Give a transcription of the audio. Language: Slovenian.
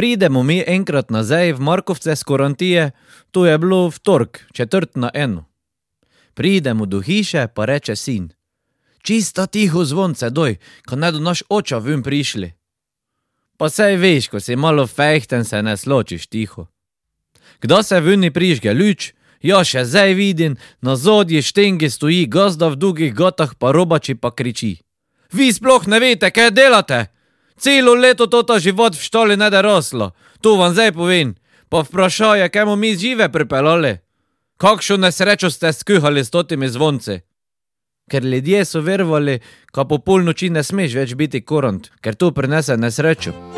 Pridemo mi enkrat nazaj v Markovce z korantije, to je bilo v torek, četrt na eno. Pridemo do hiše, pa reče sin: Čista tiho zvonce doj, ko ne do naš oča vim prišli. Pa sej veš, ko si malo fejhten, se ne sločiš tiho. Kdo se vuni prižge luč, ja še zdaj vidim, na zodji štengi stoji gazda v dolgih gotah, pa robači pa kriči. Vi sploh ne veste, kaj delate! Celo leto tota život v štoli ne da roslo, to vam zdaj povem. Pa vprašaj, kaj bomo mi žive pripeljali? Kakšno nesrečo ste skuhali s totimi zvonci? Ker ljudje so verovali, da po polnoči ne smeš več biti korant, ker to prinese nesrečo.